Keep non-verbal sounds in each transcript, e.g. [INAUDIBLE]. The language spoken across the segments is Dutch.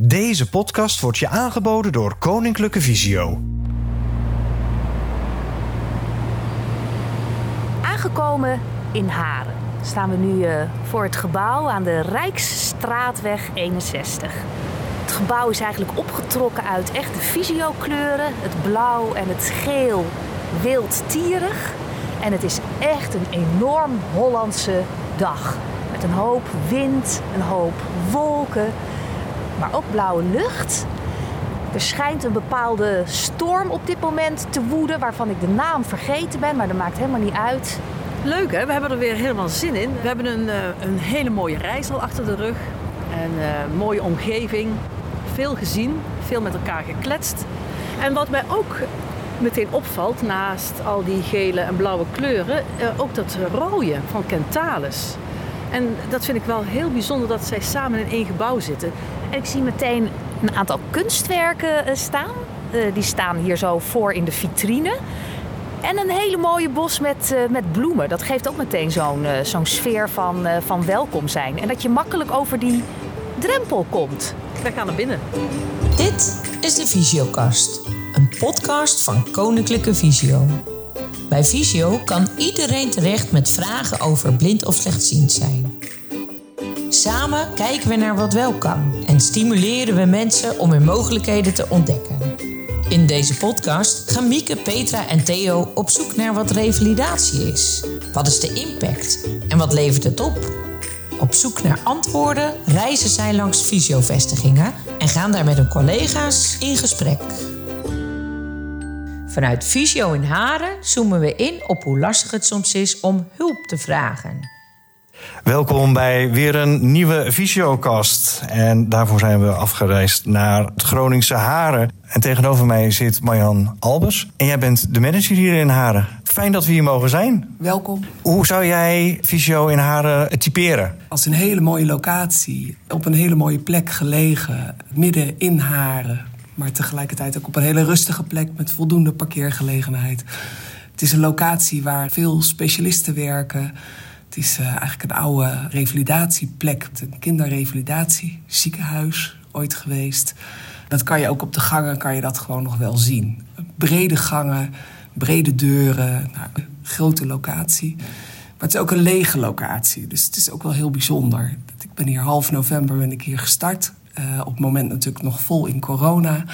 Deze podcast wordt je aangeboden door Koninklijke Visio. Aangekomen in Haren staan we nu uh, voor het gebouw aan de Rijksstraatweg 61. Het gebouw is eigenlijk opgetrokken uit echte visio-kleuren. Het blauw en het geel wildtierig. En het is echt een enorm Hollandse dag. Met een hoop wind, een hoop wolken maar ook blauwe lucht. Er schijnt een bepaalde storm op dit moment te woeden, waarvan ik de naam vergeten ben, maar dat maakt helemaal niet uit. Leuk hè, we hebben er weer helemaal zin in. We hebben een, eh, een hele mooie reis al achter de rug. Een uh, mooie omgeving, veel gezien, veel met elkaar gekletst. En wat mij ook meteen opvalt, naast al die gele en blauwe kleuren, uh, ook dat rode van Kentalis. En dat vind ik wel heel bijzonder dat zij samen in één gebouw zitten. En ik zie meteen een aantal kunstwerken eh, staan. Eh, die staan hier zo voor in de vitrine. En een hele mooie bos met, uh, met bloemen. Dat geeft ook meteen zo'n zo'n sfeer van, van welkom zijn. En dat je makkelijk over die drempel komt. Wij gaan naar binnen. Dit is de Visiokast. Een podcast van Koninklijke Visio. Bij Visio kan iedereen terecht met vragen over blind of slechtziend zijn. Samen kijken we naar wat wel kan en stimuleren we mensen om hun mogelijkheden te ontdekken. In deze podcast gaan Mieke, Petra en Theo op zoek naar wat revalidatie is. Wat is de impact en wat levert het op? Op zoek naar antwoorden reizen zij langs fysiovestigingen en gaan daar met hun collega's in gesprek. Vanuit Visio in Haren zoomen we in op hoe lastig het soms is om hulp te vragen. Welkom bij weer een nieuwe Visiokast. En daarvoor zijn we afgereisd naar het Groningse Haren. En tegenover mij zit Marjan Albers. En jij bent de manager hier in Haren. Fijn dat we hier mogen zijn. Welkom. Hoe zou jij Visio in Haren typeren? Als een hele mooie locatie, op een hele mooie plek gelegen, midden in Haren. Maar tegelijkertijd ook op een hele rustige plek met voldoende parkeergelegenheid. Het is een locatie waar veel specialisten werken. Het is uh, eigenlijk een oude revalidatieplek. Een kinderrevalidatie, ziekenhuis ooit geweest. Dat kan je ook op de gangen kan je dat gewoon nog wel zien. Brede gangen, brede deuren, nou, grote locatie. Maar het is ook een lege locatie, dus het is ook wel heel bijzonder. Ik ben hier half november ben ik hier gestart. Uh, op het moment natuurlijk nog vol in corona.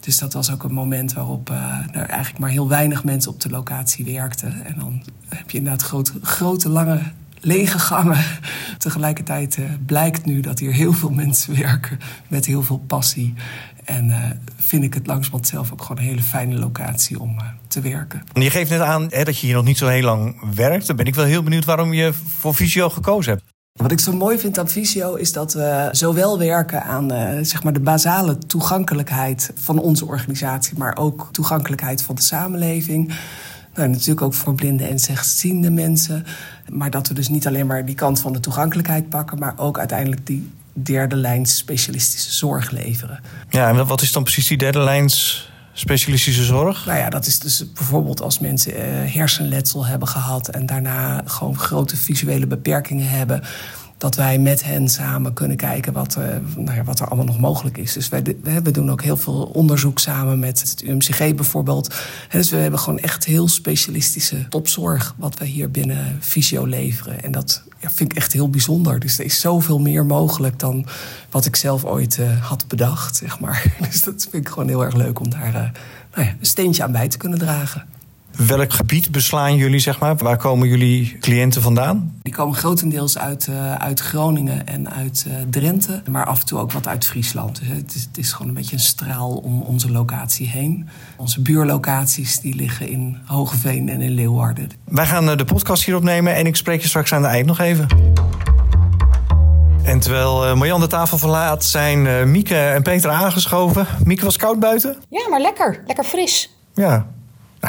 Dus dat was ook een moment waarop er eigenlijk maar heel weinig mensen op de locatie werkten. En dan heb je inderdaad grote, lange lege gangen. [LAUGHS] Tegelijkertijd uh, blijkt nu dat hier heel veel mensen werken met heel veel passie. En vind ik het langzamerhand zelf ook gewoon een hele fijne locatie om te werken. Je geeft net aan hè, dat je hier nog niet zo heel lang werkt. Dan ben ik wel heel benieuwd waarom je voor Visio gekozen hebt. Wat ik zo mooi vind aan Visio is dat we zowel werken aan uh, zeg maar de basale toegankelijkheid van onze organisatie, maar ook toegankelijkheid van de samenleving. Nou, natuurlijk ook voor blinde en slechtziende mensen. Maar dat we dus niet alleen maar die kant van de toegankelijkheid pakken, maar ook uiteindelijk die derde lijns specialistische zorg leveren. Ja, en wat is dan precies die derde lijns specialistische zorg? Nou ja, dat is dus bijvoorbeeld als mensen uh, hersenletsel hebben gehad en daarna gewoon grote visuele beperkingen hebben. Dat wij met hen samen kunnen kijken wat, uh, nou ja, wat er allemaal nog mogelijk is. Dus wij, we doen ook heel veel onderzoek samen met het UMCG bijvoorbeeld. Dus we hebben gewoon echt heel specialistische topzorg wat we hier binnen Visio leveren. En dat ja, vind ik echt heel bijzonder. Dus er is zoveel meer mogelijk dan wat ik zelf ooit uh, had bedacht, zeg maar. [LAUGHS] Dus dat vind ik gewoon heel erg leuk om daar uh, nou ja, een steentje aan bij te kunnen dragen. Welk gebied beslaan jullie, zeg maar? Waar komen jullie cliënten vandaan? Die komen grotendeels uit, uh, uit Groningen en uit uh, Drenthe, maar af en toe ook wat uit Friesland. Het, is, het is gewoon een beetje een straal om onze locatie heen. Onze buurlocaties die liggen in Hogeveen en in Leeuwarden. Wij gaan de podcast hier opnemen en ik spreek je straks aan het eind nog even. En terwijl Marjan de tafel verlaat, zijn Mieke en Peter aangeschoven. Mieke was koud buiten? Ja, maar lekker. Lekker fris. Ja,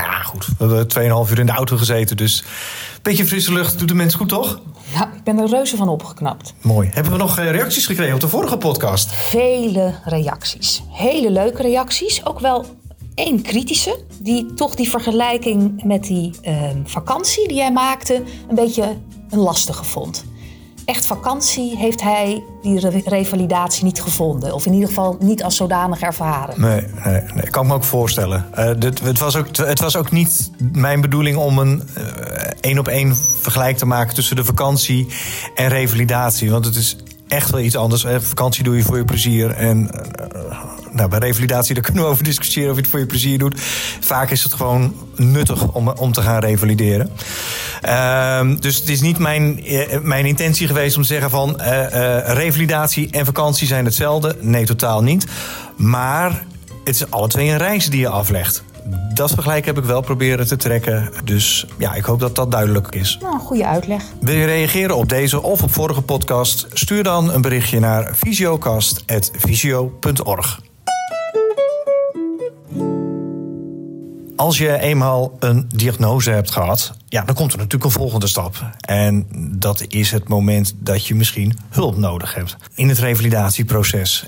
nou ja, goed. We hebben 2,5 uur in de auto gezeten. Dus een beetje frisse lucht doet de mensen goed, toch? Ja, ik ben er reuze van opgeknapt. Mooi. Hebben we nog reacties gekregen op de vorige podcast? Vele reacties. Hele leuke reacties. Ook wel één kritische. Die toch die vergelijking met die uh, vakantie die jij maakte... een beetje een lastige vond. Echt vakantie heeft hij die re- revalidatie niet gevonden. Of in ieder geval niet als zodanig ervaren. Nee, nee, ik kan me ook voorstellen. Eh, dit, het, was ook, het was ook niet mijn bedoeling om een eh, één op één vergelijk te maken tussen de vakantie en revalidatie. Want het is echt wel iets anders. Hè. Vakantie doe je voor je plezier. En eh, nou, bij revalidatie daar kunnen we over discussiëren of je het voor je plezier doet. Vaak is het gewoon nuttig om, om te gaan revalideren. Ehm, dus het is niet mijn, eh, mijn intentie geweest om te zeggen van eh, eh, revalidatie en vakantie zijn hetzelfde. Nee, totaal niet. Maar het is alle twee een reis die je aflegt. Dat vergelijk heb ik wel proberen te trekken. Dus ja, ik hoop dat dat duidelijk is. Nou, een goede uitleg. Wil je reageren op deze of op vorige podcast? Stuur dan een berichtje naar visiocast.visio.org. Als je eenmaal een diagnose hebt gehad, ja, dan komt er natuurlijk een volgende stap. En dat is het moment dat je misschien hulp nodig hebt in het revalidatieproces.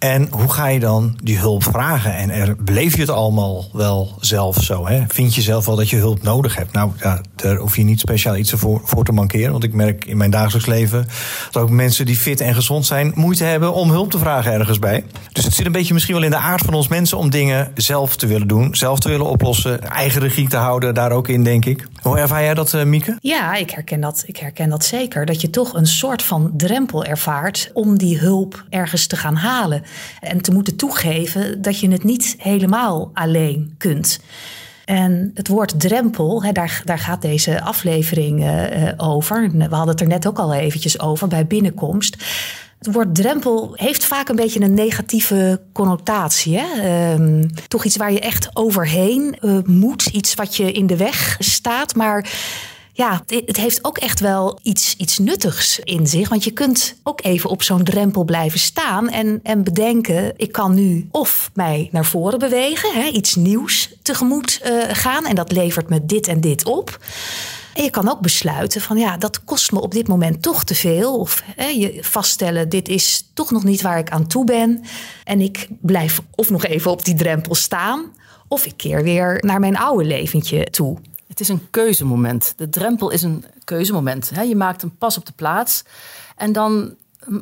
En hoe ga je dan die hulp vragen? En er, beleef je het allemaal wel zelf zo? Hè? Vind je zelf wel dat je hulp nodig hebt? Nou, ja, daar hoef je niet speciaal iets voor, voor te mankeren. Want ik merk in mijn dagelijks leven dat ook mensen die fit en gezond zijn... moeite hebben om hulp te vragen ergens bij. Dus het zit een beetje misschien wel in de aard van ons mensen... om dingen zelf te willen doen, zelf te willen oplossen... eigen regie te houden, daar ook in, denk ik. Hoe ervaar jij dat, eh, Mieke? Ja, ik herken, dat, ik herken dat zeker. Dat je toch een soort van drempel ervaart om die hulp ergens te gaan halen. En te moeten toegeven dat je het niet helemaal alleen kunt. En het woord drempel, hè, daar, daar gaat deze aflevering uh, over. We hadden het er net ook al eventjes over bij binnenkomst. Het woord drempel heeft vaak een beetje een negatieve connotatie. Hè? Um, toch iets waar je echt overheen uh, moet. Iets wat je in de weg staat. Maar ja, het heeft ook echt wel iets, iets nuttigs in zich. Want je kunt ook even op zo'n drempel blijven staan en, en bedenken: ik kan nu of mij naar voren bewegen, hè, iets nieuws tegemoet uh, gaan. En dat levert me dit en dit op. En je kan ook besluiten van ja, dat kost me op dit moment toch te veel. Of hè, je vaststellen, dit is toch nog niet waar ik aan toe ben. En ik blijf of nog even op die drempel staan. Of ik keer weer naar mijn oude leventje toe. Het is een keuzemoment. De drempel is een keuzemoment. Je maakt een pas op de plaats en dan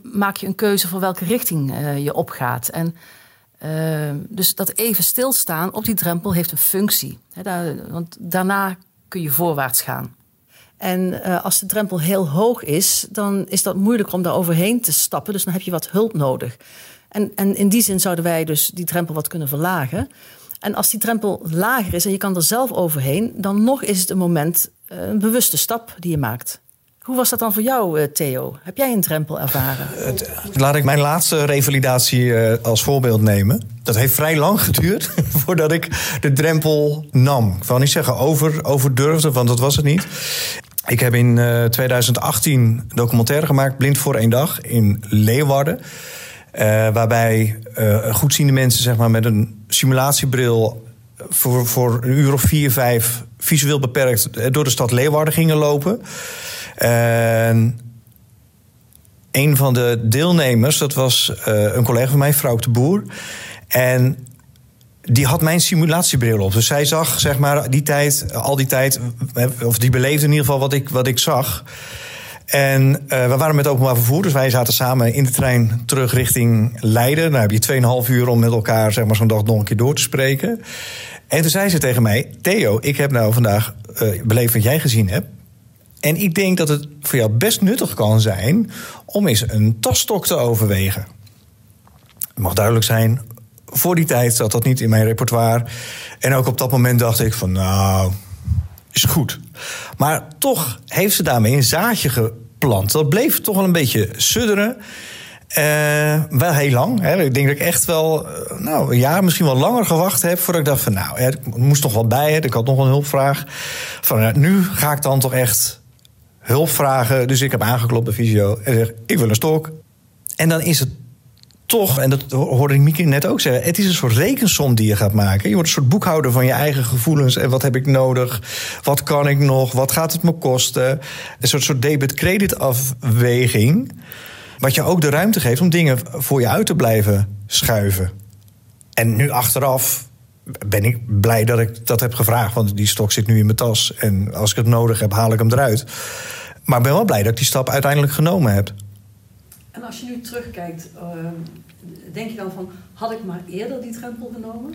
maak je een keuze voor welke richting uh, je opgaat. En uh, dus dat even stilstaan op die drempel heeft een functie. Want daarna kun je voorwaarts gaan. En uh, als de drempel heel hoog is, dan is dat moeilijker om daar overheen te stappen. Dus dan heb je wat hulp nodig. En, en in die zin zouden wij dus die drempel wat kunnen verlagen. En als die drempel lager is en je kan er zelf overheen, dan nog is het een moment, een bewuste stap die je maakt. Hoe was dat dan voor jou, Theo? Heb jij een drempel ervaren? Laat ik mijn laatste revalidatie als voorbeeld nemen. Dat heeft vrij lang geduurd [LAUGHS] voordat ik de drempel nam. Ik wil niet zeggen over, over durfde, want dat was het niet. Ik heb in 2018 een documentaire gemaakt, Blind voor één dag, in Leeuwarden. Uh, waarbij uh, goedziende mensen zeg maar, met een simulatiebril voor, voor een uur of vier, vijf visueel beperkt door de stad Leeuwarden gingen lopen. En een van de deelnemers, dat was een collega van mij, vrouw de Boer. En die had mijn simulatiebril op. Dus zij zag, zeg maar, die tijd, al die tijd, of die beleefde in ieder geval wat ik, wat ik zag. En uh, we waren met openbaar vervoer, dus wij zaten samen in de trein terug richting Leiden. Nou heb je 2,5 uur om met elkaar zeg maar, zo'n dag nog een keer door te spreken. En toen zei ze tegen mij: Theo, ik heb nou vandaag uh, beleefd wat jij gezien hebt. En ik denk dat het voor jou best nuttig kan zijn om eens een tasstok te overwegen. Het mag duidelijk zijn, voor die tijd zat dat niet in mijn repertoire. En ook op dat moment dacht ik van nou, is goed. Maar toch heeft ze daarmee een zaadje geplant. Dat bleef toch wel een beetje sudderen. Uh, wel heel lang. Hè. Ik denk dat ik echt wel nou, een jaar, misschien wel langer gewacht heb... voordat ik dacht van nou, ik moest toch wat bij. Hè. Ik had nog een hulpvraag. Van, nou, nu ga ik dan toch echt hulp vragen. Dus ik heb aangeklopt bij Visio en zeg ik wil een stok. En dan is het toch, en dat hoorde ik Mieke net ook zeggen... het is een soort rekensom die je gaat maken. Je wordt een soort boekhouder van je eigen gevoelens. En wat heb ik nodig? Wat kan ik nog? Wat gaat het me kosten? Een soort, soort debit-credit afweging... wat je ook de ruimte geeft om dingen voor je uit te blijven schuiven. En nu achteraf ben ik blij dat ik dat heb gevraagd. Want die stok zit nu in mijn tas. En als ik het nodig heb, haal ik hem eruit. Maar ben wel blij dat ik die stap uiteindelijk genomen heb. En als je nu terugkijkt, uh, denk je dan van, had ik maar eerder die drempel genomen?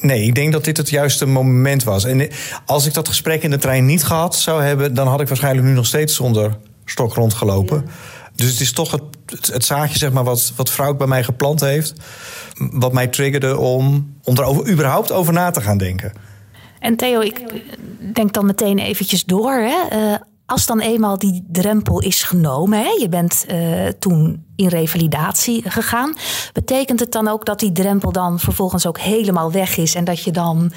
Nee, ik denk dat dit het juiste moment was. En als ik dat gesprek in de trein niet gehad zou hebben, dan had ik waarschijnlijk nu nog steeds zonder stok rondgelopen. Dus het is toch het, het, zaadje, zeg maar, wat, wat vrouw bij mij geplant heeft. Wat mij triggerde om, om er over, überhaupt over na te gaan denken. En Theo, ik denk dan meteen eventjes door. Hè? Uh, als dan eenmaal die drempel is genomen, hè, je bent uh, toen in revalidatie gegaan, betekent het dan ook dat die drempel dan vervolgens ook helemaal weg is en dat je dan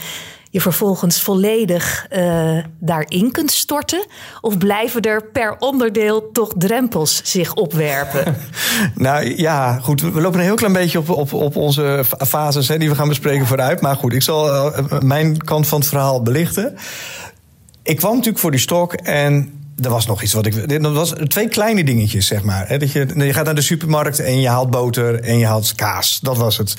je vervolgens volledig uh, daarin kunt storten? Of blijven er per onderdeel toch drempels zich opwerpen? [LAUGHS] nou ja, goed. We lopen een heel klein beetje op, op, op onze fases hè, die we gaan bespreken vooruit. Maar goed, ik zal uh, mijn kant van het verhaal belichten. Ik kwam natuurlijk voor die stok en er was nog iets wat ik. Dat was twee kleine dingetjes, zeg maar. Dat je, je gaat naar de supermarkt en je haalt boter en je haalt kaas. Dat was het.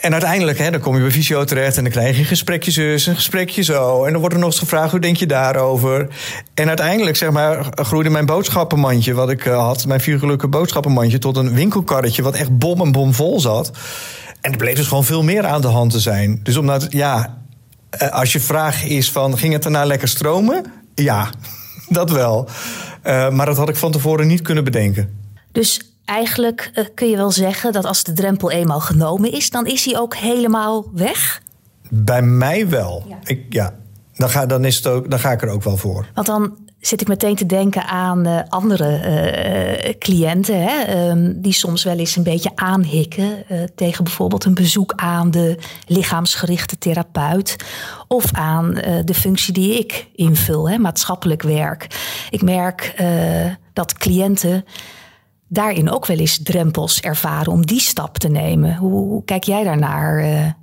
En uiteindelijk, hè, dan kom je bij Visio terecht en dan krijg je een gesprekje zus, een gesprekje zo. En dan wordt er nog eens gevraagd, hoe denk je daarover? En uiteindelijk, zeg maar, groeide mijn boodschappenmandje, wat ik uh, had, mijn viergelukkige boodschappenmandje, tot een winkelkarretje, wat echt bom en bom vol zat. En er bleef dus gewoon veel meer aan de hand te zijn. Dus omdat, ja, eh, als je vraag is van, ging het daarna lekker stromen? Ja, [LAUGHS] dat wel. Uh, maar dat had ik van tevoren niet kunnen bedenken. Dus eigenlijk uh, kun je wel zeggen dat als de drempel eenmaal genomen is, dan is hij ook helemaal weg? Bij mij wel. Ja. Ik, ja. Dan, ga, dan, is het ook, dan ga ik er ook wel voor. Want dan zit ik meteen te denken aan uh, andere uh, cliënten, hè, um, die soms wel eens een beetje aanhikken tegen bijvoorbeeld een bezoek aan de lichaamsgerichte therapeut of aan de functie die ik invul, hè, maatschappelijk werk. Ik merk dat cliënten daarin ook wel eens drempels ervaren om die stap te nemen. Hoe, kijk jij daarnaar,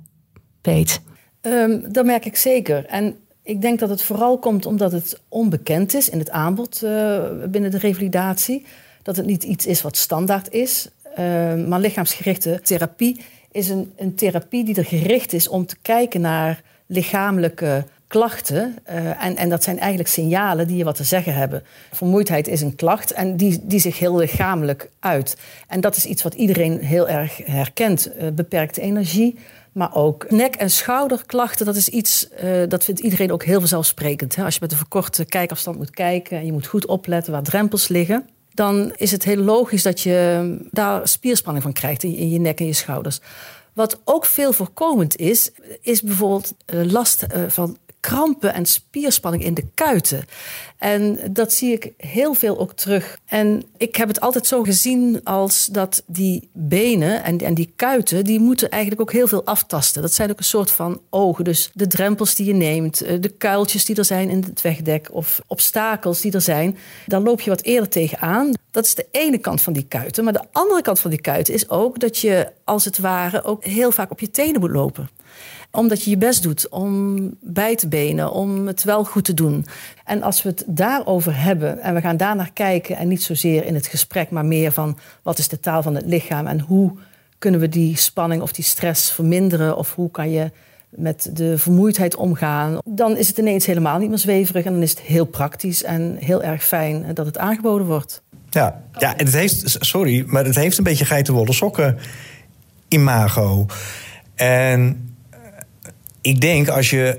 Peet? Um, dat merk ik zeker. En ik denk dat het vooral komt omdat het onbekend is in het aanbod uh, binnen de revalidatie. Dat het niet iets is wat standaard is. Uh, maar lichaamsgerichte therapie is een, een therapie die er gericht is om te kijken naar lichamelijke klachten. Uh, en, en dat zijn eigenlijk signalen die je wat te zeggen hebben. Vermoeidheid is een klacht en die, die zich heel lichamelijk uit. En dat is iets wat iedereen heel erg herkent. Beperkte energie, maar ook nek- en schouderklachten. Dat is iets, uh, dat vindt iedereen ook heel vanzelfsprekend. Hè? Als je met een verkorte kijkafstand moet kijken... en je moet goed opletten waar drempels liggen... dan is het heel logisch dat je daar spierspanning van krijgt in je, in je nek en je schouders. Wat ook veel voorkomend is, is bijvoorbeeld last van krampen en spierspanning in de kuiten. En dat zie ik heel veel ook terug. En ik heb het altijd zo gezien als dat die benen en, en die kuiten, die moeten eigenlijk ook heel veel aftasten. Dat zijn ook een soort van ogen. Dus de drempels die je neemt, eh, de kuiltjes die er zijn in het wegdek of obstakels die er zijn, daar loop je wat eerder tegenaan. Dat is de ene kant van die kuiten. Maar de andere kant van die kuiten is ook dat je als het ware ook heel vaak op je tenen moet lopen omdat je je best doet om bij te benen, om het wel goed te doen. En als we het daarover hebben en we gaan daarnaar kijken en niet zozeer in het gesprek, maar meer van wat is de taal van het lichaam en hoe kunnen we die spanning of die stress verminderen of hoe kan je met de vermoeidheid omgaan, dan is het ineens helemaal niet meer zweverig en dan is het heel praktisch en heel erg fijn dat het aangeboden wordt. Ja, ja het heeft, sorry, maar het heeft een beetje geitenwolle sokken imago. En ik denk als je.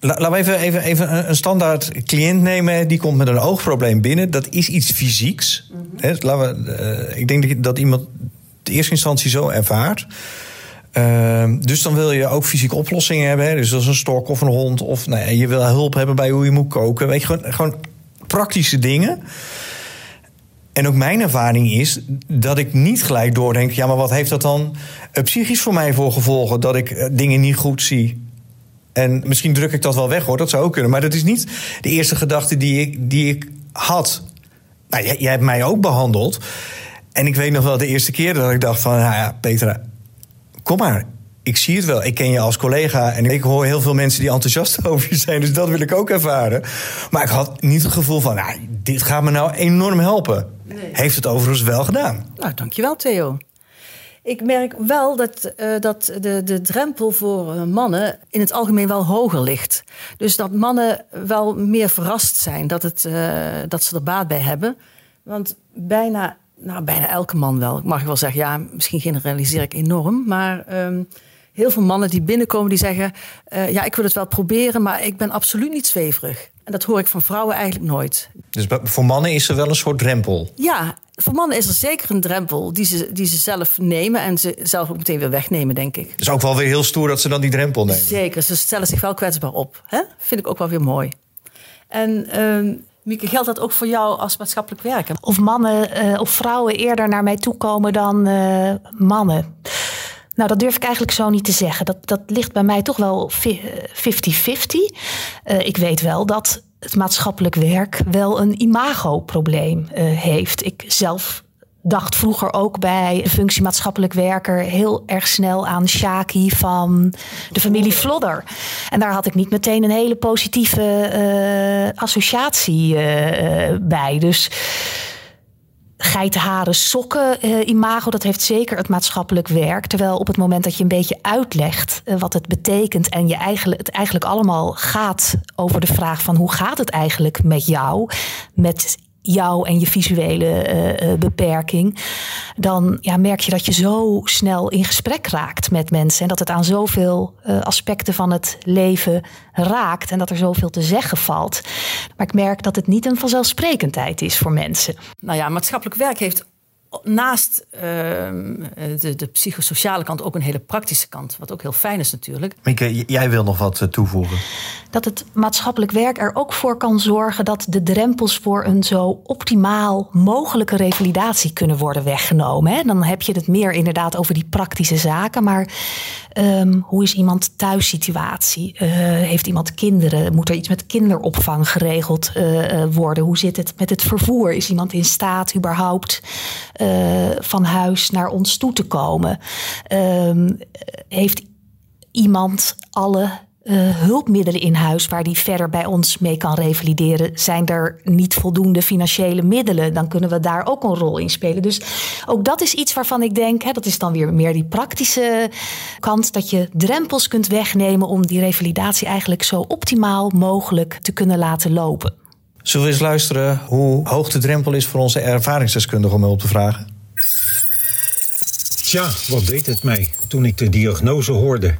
Laten we even, even, even een standaard cliënt nemen. Die komt met een oogprobleem binnen. Dat is iets fysieks. Mm laten we, uh, ik denk dat iemand de eerste instantie zo ervaart. Uh, dus dan wil je ook fysieke oplossingen hebben. Hè? Dus dat is een stok of een hond. Of nou ja, je wil hulp hebben bij hoe je moet koken. Weet je, gewoon, gewoon praktische dingen. En ook mijn ervaring is dat ik niet gelijk doordenk... ja, maar wat heeft dat dan psychisch voor mij voor gevolgen... dat ik eh, dingen niet goed zie? En misschien druk ik dat wel weg hoor, dat zou ook kunnen. Maar dat is niet de eerste gedachte die ik, die ik had. Nou, jij, jij hebt mij ook behandeld. En ik weet nog wel de eerste keer dat ik dacht van... Nou ja, Petra, kom maar. Ik zie het wel. Ik ken je als collega. En ik hoor heel veel mensen die enthousiast [LAUGHS] over je zijn. Dus dat wil ik ook ervaren. Maar ik had niet het gevoel van... Nou, dit gaat me nou enorm helpen. Nee. Heeft het overigens wel gedaan. Nou, dankjewel Theo. Ik merk wel dat, uh, dat de, de drempel voor uh, mannen in het algemeen wel hoger ligt. Dus dat mannen wel meer verrast zijn dat, het, uh, dat ze er baat bij hebben. Want bijna, nou, bijna elke man wel. Ik mag wel zeggen, ja, misschien generaliseer ik enorm. Maar um, heel veel mannen die binnenkomen die zeggen... ja, ik wil het wel proberen, maar ik ben absoluut niet zweverig. En dat hoor ik van vrouwen eigenlijk nooit. Dus voor mannen is er wel een soort drempel? Ja, voor mannen is er zeker een drempel die ze, die ze zelf nemen en ze zelf ook meteen weer wegnemen, denk ik. Dus ook wel weer heel stoer dat ze dan die drempel nemen. Zeker, ze stellen zich wel kwetsbaar op. Hè? Vind ik ook wel weer mooi. En uh, Mieke, geldt dat ook voor jou als maatschappelijk werker? Of mannen uh, of vrouwen eerder naar mij toe komen dan uh, mannen? Nou, dat durf ik eigenlijk zo niet te zeggen. Dat, dat ligt bij mij toch wel 50-50. Uh, ik weet wel dat het maatschappelijk werk wel een imagoprobleem uh, heeft. Ik zelf dacht vroeger ook bij de functie maatschappelijk werker heel erg snel aan Shaki van de familie Vlodder. En daar had ik niet meteen een hele positieve associatie bij. Dus geitenharen sokken uh, imago, dat heeft zeker het maatschappelijk werk. Terwijl op het moment dat je een beetje uitlegt uh, wat het betekent en je eigenlijk, het eigenlijk allemaal gaat over de vraag van hoe gaat het eigenlijk met jou, met jou en je visuele uh, beperking, dan ja, merk je dat je zo snel in gesprek raakt met mensen en dat het aan zoveel uh, aspecten van het leven raakt en dat er zoveel te zeggen valt. Maar ik merk dat het niet een vanzelfsprekendheid is voor mensen. Nou ja, maatschappelijk werk heeft naast uh, de, de, psychosociale kant ook een hele praktische kant. Wat ook heel fijn is natuurlijk. Mieke, jij wil nog wat toevoegen. Dat het maatschappelijk werk er ook voor kan zorgen dat de drempels voor een zo optimaal mogelijke revalidatie kunnen worden weggenomen. Hè? Dan heb je het meer inderdaad over die praktische zaken. Maar um, hoe is iemand thuissituatie? Uh, heeft iemand kinderen? Moet er iets met kinderopvang geregeld uh, worden? Hoe zit het met het vervoer? Is iemand in staat überhaupt van huis naar ons toe te komen? Um, heeft iemand alle uh, hulpmiddelen in huis waar die verder bij ons mee kan revalideren. Zijn er niet voldoende financiële middelen, dan kunnen we daar ook een rol in spelen. Dus ook dat is iets waarvan ik denk, hè, dat is dan weer meer die praktische kant, dat je drempels kunt wegnemen om die revalidatie eigenlijk zo optimaal mogelijk te kunnen laten lopen. Zullen we eens luisteren hoe hoog de drempel is voor onze ervaringsdeskundige om hulp te vragen? Tja, wat deed het mij toen ik de diagnose hoorde?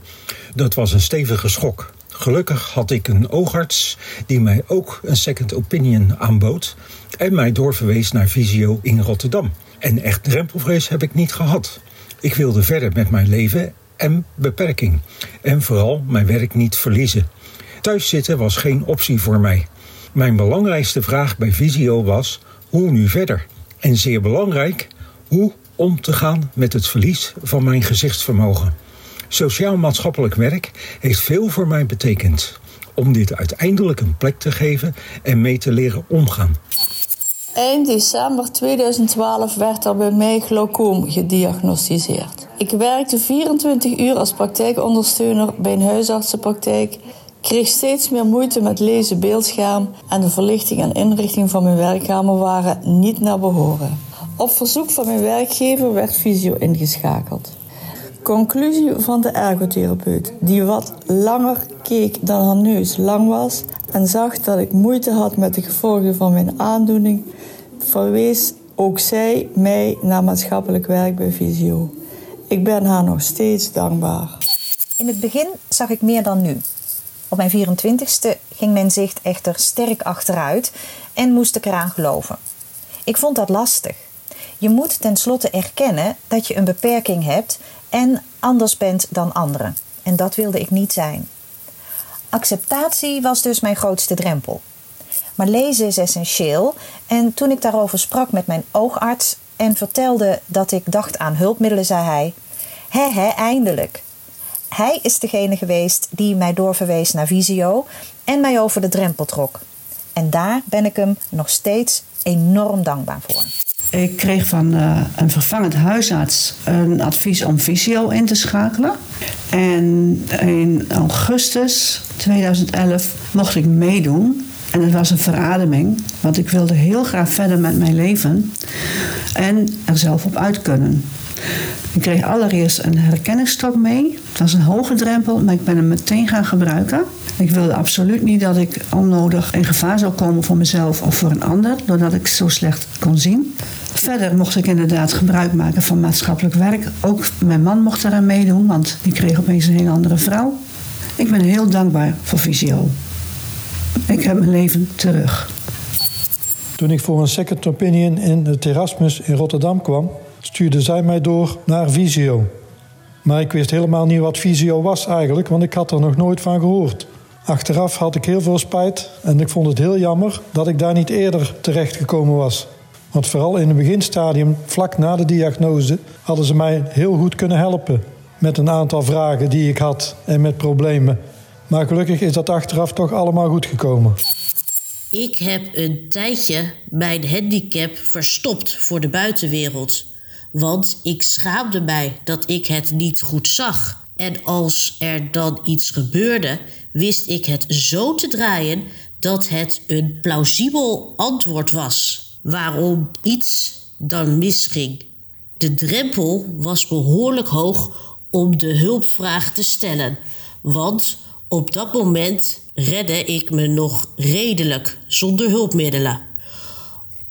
Dat was een stevige schok. Gelukkig had ik een oogarts die mij ook een second opinion aanbood en mij doorverwees naar Visio in Rotterdam. En echt drempelvrees heb ik niet gehad. Ik wilde verder met mijn leven en beperking. En vooral mijn werk niet verliezen. Thuiszitten was geen optie voor mij. Mijn belangrijkste vraag bij Visio was: hoe nu verder? En zeer belangrijk, hoe om te gaan met het verlies van mijn gezichtsvermogen. Sociaal-maatschappelijk werk heeft veel voor mij betekend om dit uiteindelijk een plek te geven en mee te leren omgaan. Eind december 2012 werd er bij mij glaucoom gediagnosticeerd. Ik werkte 24 uur als praktijkondersteuner bij een huisartsenpraktijk, kreeg steeds meer moeite met lezen beeldscherm en de verlichting en inrichting van mijn werkkamer waren niet naar behoren. Op verzoek van mijn werkgever werd fysio ingeschakeld. Conclusie van de ergotherapeut, die wat langer keek dan haar neus lang was en zag dat ik moeite had met de gevolgen van mijn aandoening, verwees ook zij mij naar maatschappelijk werk bij Visio. Ik ben haar nog steeds dankbaar. In het begin zag ik meer dan nu. Op mijn 24ste ging mijn zicht echter sterk achteruit en moest ik eraan geloven. Ik vond dat lastig. Je moet tenslotte erkennen dat je een beperking hebt en anders bent dan anderen. En dat wilde ik niet zijn. Acceptatie was dus mijn grootste drempel. Maar lezen is essentieel en toen ik daarover sprak met mijn oogarts en vertelde dat ik dacht aan hulpmiddelen, zei hij: Hé, hé, eindelijk. Hij is degene geweest die mij doorverwees naar Visio en mij over de drempel trok. En daar ben ik hem nog steeds enorm dankbaar voor. Ik kreeg van uh, een vervangend huisarts een advies om visio in te schakelen. En in augustus 2011 mocht ik meedoen. En het was een verademing, want ik wilde heel graag verder met mijn leven en er zelf op uit kunnen. Ik kreeg allereerst een herkenningsstok mee. Dat is een hoge drempel, maar ik ben hem meteen gaan gebruiken. Ik wilde absoluut niet dat ik onnodig in gevaar zou komen voor mezelf of voor een ander, doordat ik zo slecht kon zien. Verder mocht ik inderdaad gebruik maken van maatschappelijk werk. Ook mijn man mocht eraan meedoen, want die kreeg opeens een hele andere vrouw. Ik ben heel dankbaar voor Visio. Ik heb mijn leven terug. Toen ik voor een second opinion in het Erasmus in Rotterdam kwam, stuurde zij mij door naar Visio. Maar ik wist helemaal niet wat Visio was eigenlijk, want ik had er nog nooit van gehoord. Achteraf had ik heel veel spijt en ik vond het heel jammer dat ik daar niet eerder terecht gekomen was. Want vooral in het beginstadium, vlak na de diagnose, hadden ze mij heel goed kunnen helpen. Met een aantal vragen die ik had en met problemen. Maar gelukkig is dat achteraf toch allemaal goed gekomen. Ik heb een tijdje mijn handicap verstopt voor de buitenwereld. Want ik schaamde mij dat ik het niet goed zag. En als er dan iets gebeurde, wist ik het zo te draaien dat het een plausibel antwoord was waarom iets dan misging. De drempel was behoorlijk hoog om de hulpvraag te stellen, want op dat moment redde ik me nog redelijk zonder hulpmiddelen.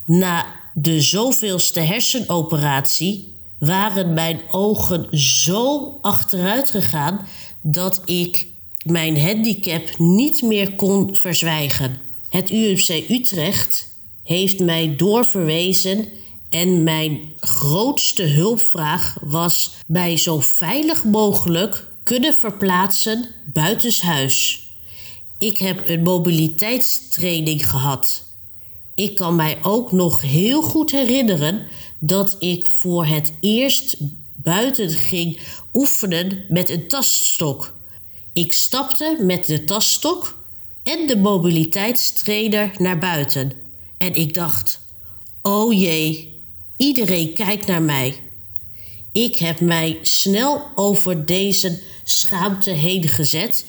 Na de zoveelste hersenoperatie waren mijn ogen zo achteruit gegaan dat ik mijn handicap niet meer kon verzwijgen. Het UMC Utrecht heeft mij doorverwezen en mijn grootste hulpvraag was mij zo veilig mogelijk kunnen verplaatsen buitenshuis. Ik heb een mobiliteitstraining gehad. Ik kan mij ook nog heel goed herinneren dat ik voor het eerst buiten ging oefenen met een taststok. Ik stapte met de taststok en de mobiliteitstrainer naar buiten. En ik dacht: oh jee, iedereen kijkt naar mij. Ik heb mij snel over deze schaamte heen gezet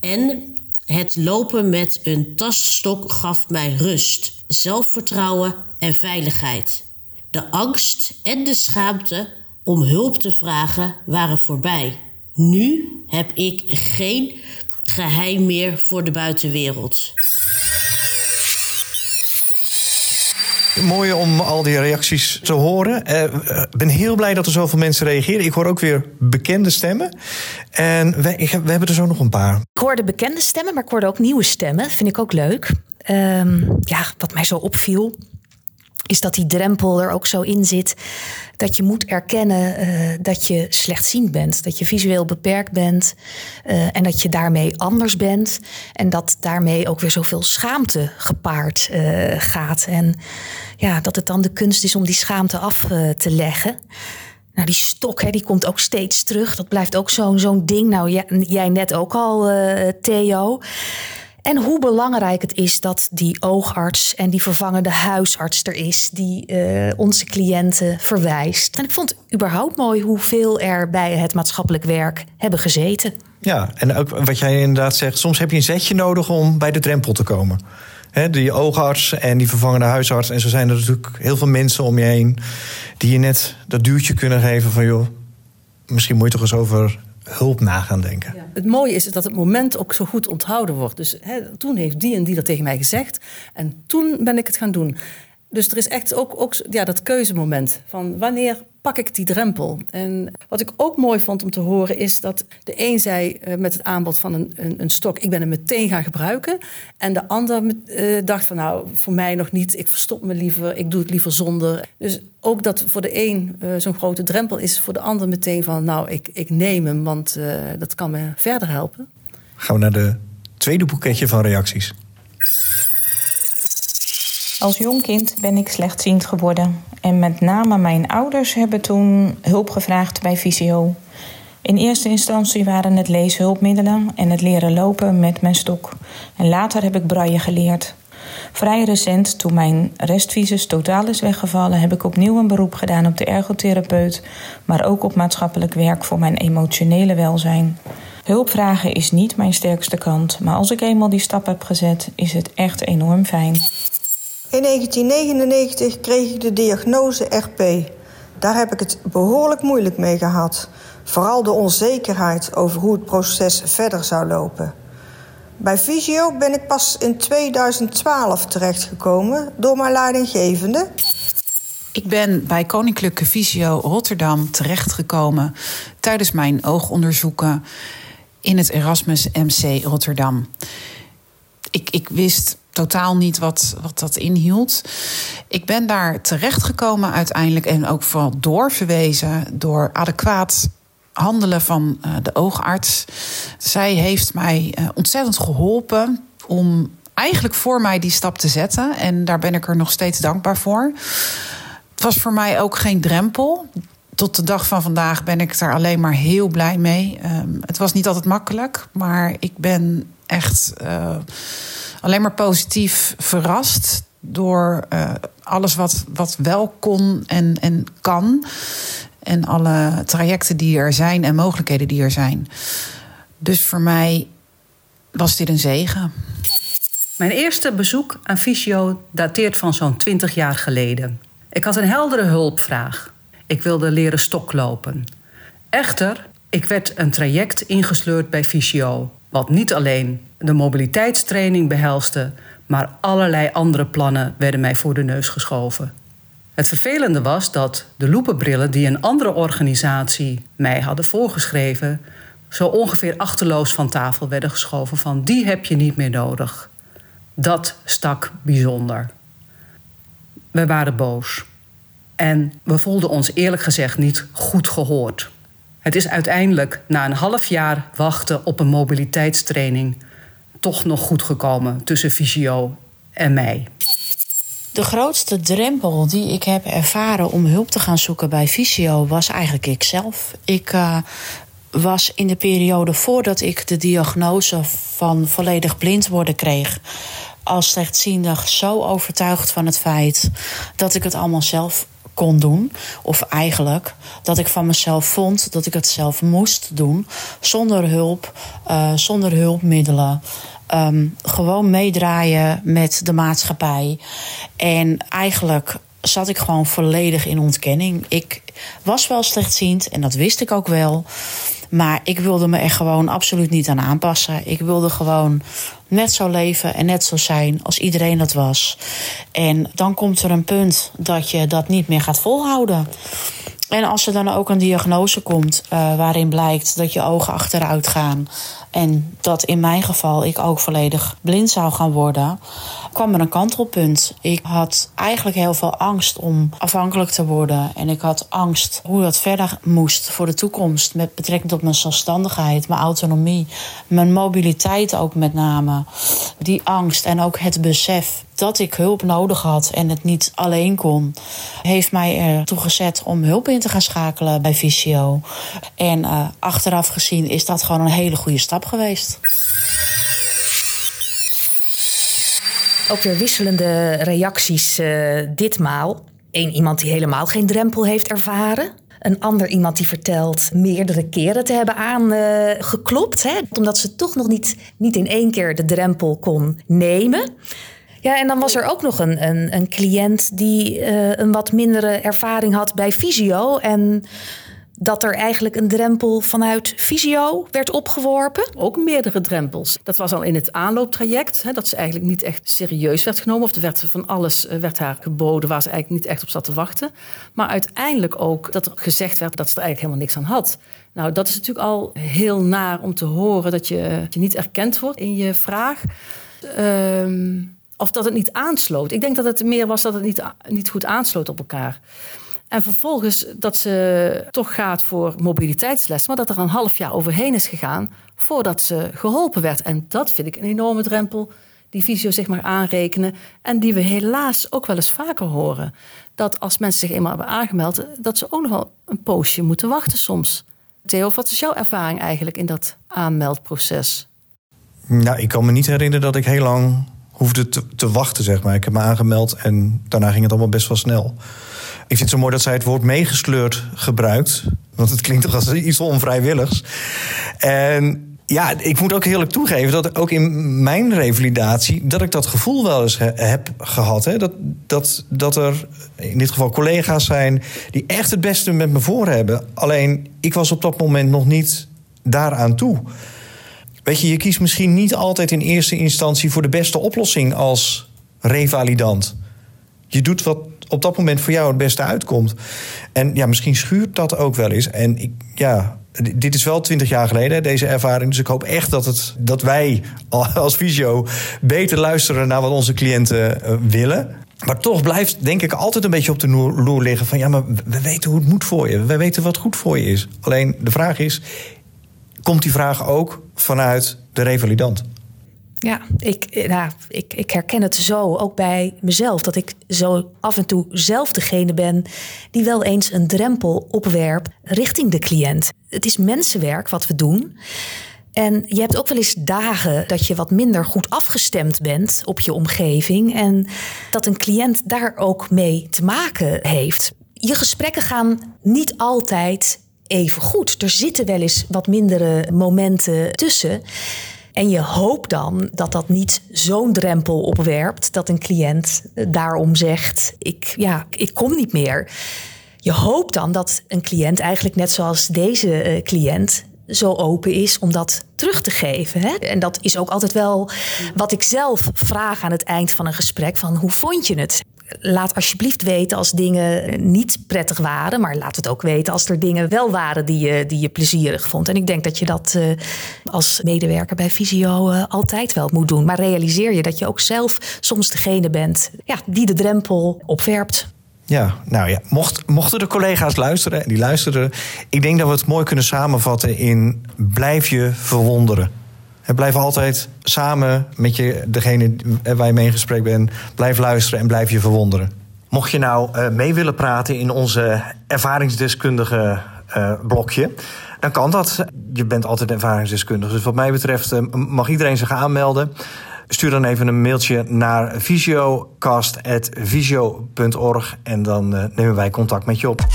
en het lopen met een taststok gaf mij rust, zelfvertrouwen en veiligheid. De angst en de schaamte om hulp te vragen waren voorbij. Nu heb ik geen geheim meer voor de buitenwereld. Mooi om al die reacties te horen. Eh, ik ben heel blij dat er zoveel mensen reageren. Ik hoor ook weer bekende stemmen. En ik heb, we hebben er zo nog een paar. Ik hoorde bekende stemmen, maar ik hoorde ook nieuwe stemmen. Vind ik ook leuk. Ehm, ja, wat mij zo opviel, is dat die drempel er ook zo in zit. Dat je moet erkennen uh, dat je slechtziend bent. Dat je visueel beperkt bent. Uh, en dat je daarmee anders bent. En dat daarmee ook weer zoveel schaamte gepaard uh, gaat. En ja, dat het dan de kunst is om die schaamte af te leggen. Nou, die stok, hè, die komt ook steeds terug. Dat blijft ook zo'n zo'n ding. Nou, jij, jij net ook al, Theo. En hoe belangrijk het is dat die oogarts en die vervangende huisarts er is, die uh, onze cliënten verwijst. En ik vond überhaupt mooi hoeveel er bij het maatschappelijk werk hebben gezeten. Ja, en ook wat jij inderdaad zegt, soms heb je een zetje nodig om bij de drempel te komen. Die oogarts en die vervangende huisarts. En zo zijn er natuurlijk heel veel mensen om je heen die je net dat duwtje kunnen geven van joh, misschien moet je toch eens over hulp na gaan denken. Ja. Het mooie is dat het moment ook zo goed onthouden wordt. Dus hè, toen heeft die en die dat tegen mij gezegd. En toen ben ik het gaan doen. Dus er is echt ook, ook ja, dat keuzemoment van wanneer pak ik die drempel. En wat ik ook mooi vond om te horen is dat de een zei uh, met het aanbod van een, een, een, stok, ik ben hem meteen gaan gebruiken. En de ander uh, dacht van nou, voor mij nog niet, ik verstop me liever, ik doe het liever zonder. Dus ook dat voor de een uh, zo'n grote drempel is, voor de ander meteen van nou, ik, ik neem hem, want dat kan me verder helpen. Gaan we naar de tweede boeketje van reacties. Als jong kind ben ik slechtziend geworden. En met name mijn ouders hebben toen hulp gevraagd bij Visio. In eerste instantie waren het leeshulpmiddelen en het leren lopen met mijn stok. En later heb ik braille geleerd. Vrij recent, toen mijn restvisus totaal is weggevallen, heb ik opnieuw een beroep gedaan op de ergotherapeut, maar ook op maatschappelijk werk voor mijn emotionele welzijn. Hulpvragen is niet mijn sterkste kant, maar als ik eenmaal die stap heb gezet, is het echt enorm fijn. In 1999 kreeg ik de diagnose RP. Daar heb ik het behoorlijk moeilijk mee gehad. Vooral de onzekerheid over hoe het proces verder zou lopen. Bij Visio ben ik pas in 2012 terechtgekomen door mijn leidinggevende. Ik ben bij Koninklijke Visio Rotterdam terechtgekomen tijdens mijn oogonderzoeken in het Erasmus MC Rotterdam. Ik, ik wist totaal niet wat, wat dat inhield. Ik ben daar terechtgekomen uiteindelijk en ook vooral doorverwezen door adequaat handelen van uh, de oogarts. Zij heeft mij uh, ontzettend geholpen om eigenlijk voor mij die stap te zetten. En daar ben ik er nog steeds dankbaar voor. Het was voor mij ook geen drempel. Tot de dag van vandaag ben ik daar alleen maar heel blij mee. Um, het was niet altijd makkelijk, maar ik ben echt uh, alleen maar positief verrast door uh, alles wat, wat wel kon en, en kan. En alle trajecten die er zijn en mogelijkheden die er zijn. Dus voor mij was dit een zegen. Mijn eerste bezoek aan fysio dateert van zo'n 20 jaar geleden. Ik had een heldere hulpvraag. Ik wilde leren stoklopen. Echter, ik werd een traject ingesleurd bij fysio, wat niet alleen de mobiliteitstraining behelste, maar allerlei andere plannen werden mij voor de neus geschoven. Het vervelende was dat de loepenbrillen die een andere organisatie mij hadden voorgeschreven, zo ongeveer achterloos van tafel werden geschoven van die heb je niet meer nodig. Dat stak bijzonder. We waren boos. En we voelden ons eerlijk gezegd niet goed gehoord. Het is uiteindelijk na een half jaar wachten op een mobiliteitstraining toch nog goed gekomen tussen Visio en mij. De grootste drempel die ik heb ervaren om hulp te gaan zoeken bij Visio was eigenlijk ikzelf. Ik uh, was in de periode voordat ik de diagnose van volledig blind worden kreeg, als slechtziendig zo overtuigd van het feit dat ik het allemaal zelf kon doen. Of eigenlijk dat ik van mezelf vond dat ik het zelf moest doen. Zonder hulp, uh, zonder hulpmiddelen. Um, gewoon meedraaien met de maatschappij. En eigenlijk zat ik gewoon volledig in ontkenning. Ik was wel slechtziend en dat wist ik ook wel. Maar ik wilde me er gewoon absoluut niet aan aanpassen. Ik wilde gewoon net zo leven en net zo zijn als iedereen dat was. En dan komt er een punt dat je dat niet meer gaat volhouden. En als er dan ook een diagnose komt uh, waarin blijkt dat je ogen achteruit gaan. En dat in mijn geval ik ook volledig blind zou gaan worden, kwam er een kantelpunt. Ik had eigenlijk heel veel angst om afhankelijk te worden. En ik had angst hoe dat verder moest voor de toekomst. Met betrekking tot mijn zelfstandigheid, mijn autonomie, mijn mobiliteit ook met name. Die angst en ook het besef dat ik hulp nodig had en het niet alleen kon, heeft mij ertoe gezet om hulp in te gaan schakelen bij Visio. En uh, achteraf gezien is dat gewoon een hele goede stap geweest. Ook weer wisselende reacties uh, ditmaal. Eén iemand die helemaal geen drempel heeft ervaren. Een ander iemand die vertelt meerdere keren te hebben aangeklopt. Omdat ze toch nog niet, niet in één keer de drempel kon nemen. Ja, en dan was er ook nog een, een, een cliënt die uh, een wat mindere ervaring had bij fysio. En dat er eigenlijk een drempel vanuit fysio werd opgeworpen? Ook meerdere drempels. Dat was al in het aanlooptraject, hè, dat ze eigenlijk niet echt serieus werd genomen. Of er werd van alles eh, werd haar geboden waar ze eigenlijk niet echt op zat te wachten. Maar uiteindelijk ook dat er gezegd werd dat ze er eigenlijk helemaal niks aan had. Nou, dat is natuurlijk al heel naar om te horen dat je, je niet erkend wordt in je vraag. Um, of dat het niet aansloot. Ik denk dat het meer was dat het niet, niet goed aansloot op elkaar. En vervolgens dat ze toch gaat voor mobiliteitsles, maar dat er een half jaar overheen is gegaan voordat ze geholpen werd. En dat vind ik een enorme drempel die visio zich maar aanrekenen. En die we helaas ook wel eens vaker horen. Dat als mensen zich eenmaal hebben aangemeld, dat ze ook nog wel een poosje moeten wachten soms. Theo, wat is jouw ervaring eigenlijk in dat aanmeldproces? Nou, ik kan me niet herinneren dat ik heel lang hoefde te, te, wachten, zeg maar. Ik heb me aangemeld en daarna ging het allemaal best wel snel. Ik vind het zo mooi dat zij het woord meegesleurd gebruikt. Want het klinkt toch als iets onvrijwilligs. En Ja, ik moet ook eerlijk toegeven dat ook in mijn revalidatie... dat ik dat gevoel wel eens he- heb gehad. Hè? Dat, dat, dat er in dit geval collega's zijn die echt het beste met me voor hebben. Alleen, ik was op dat moment nog niet daaraan toe. Weet je, je kiest misschien niet altijd in eerste instantie... voor de beste oplossing als revalidant. Je doet wat op dat moment voor jou het beste uitkomt. En ja, misschien schuurt dat ook wel eens. En ik, ja, dit is wel twintig jaar geleden, deze ervaring. Dus ik hoop echt dat, het, dat wij [LAUGHS] als fysio beter luisteren naar wat onze cliënten eh, willen. Maar toch blijft, denk ik, altijd een beetje op de loer liggen van... ja, maar we weten hoe het moet voor je. We weten wat goed voor je is. Alleen de vraag is, komt die vraag ook vanuit de revalidant? Ja, ik, nou, ik, ik herken het zo, ook bij mezelf, dat ik zo af en toe zelf degene ben die wel eens een drempel opwerpt richting de cliënt. Het is mensenwerk wat we doen. En je hebt ook wel eens dagen dat je wat minder goed afgestemd bent op je omgeving. En dat een cliënt daar ook mee te maken heeft. Je gesprekken gaan niet altijd even goed. Er zitten wel eens wat mindere momenten tussen. En je hoopt dan dat dat niet zo'n drempel opwerpt dat een cliënt daarom zegt: ik, ja, ik kom niet meer. Je hoopt dan dat een cliënt, eigenlijk net zoals deze eh, cliënt, zo open is om dat terug te geven. Hè? En dat is ook altijd wel wat ik zelf vraag aan het eind van een gesprek: van hoe vond je het? Laat alsjeblieft weten als dingen niet prettig waren, maar laat het ook weten als er dingen wel waren die je, die je plezierig vond. En ik denk dat je dat eh, als medewerker bij Visio eh, altijd wel moet doen. Maar realiseer je dat je ook zelf soms degene bent ja, die de drempel opwerpt. Ja, nou ja, mocht, mochten de collega's luisteren, en die luisteren... ik denk dat we het mooi kunnen samenvatten in blijf je verwonderen. Blijf altijd samen met je, degene waar je mee in gesprek bent... blijf luisteren en blijf je verwonderen. Mocht je nou eh, mee willen praten in onze ervaringsdeskundige eh, blokje... dan kan dat. Je bent altijd ervaringsdeskundige. Dus wat mij betreft eh, mag iedereen zich aanmelden... Stuur dan even een mailtje naar visiocast.visio.org en dan eh, nemen wij contact met je op.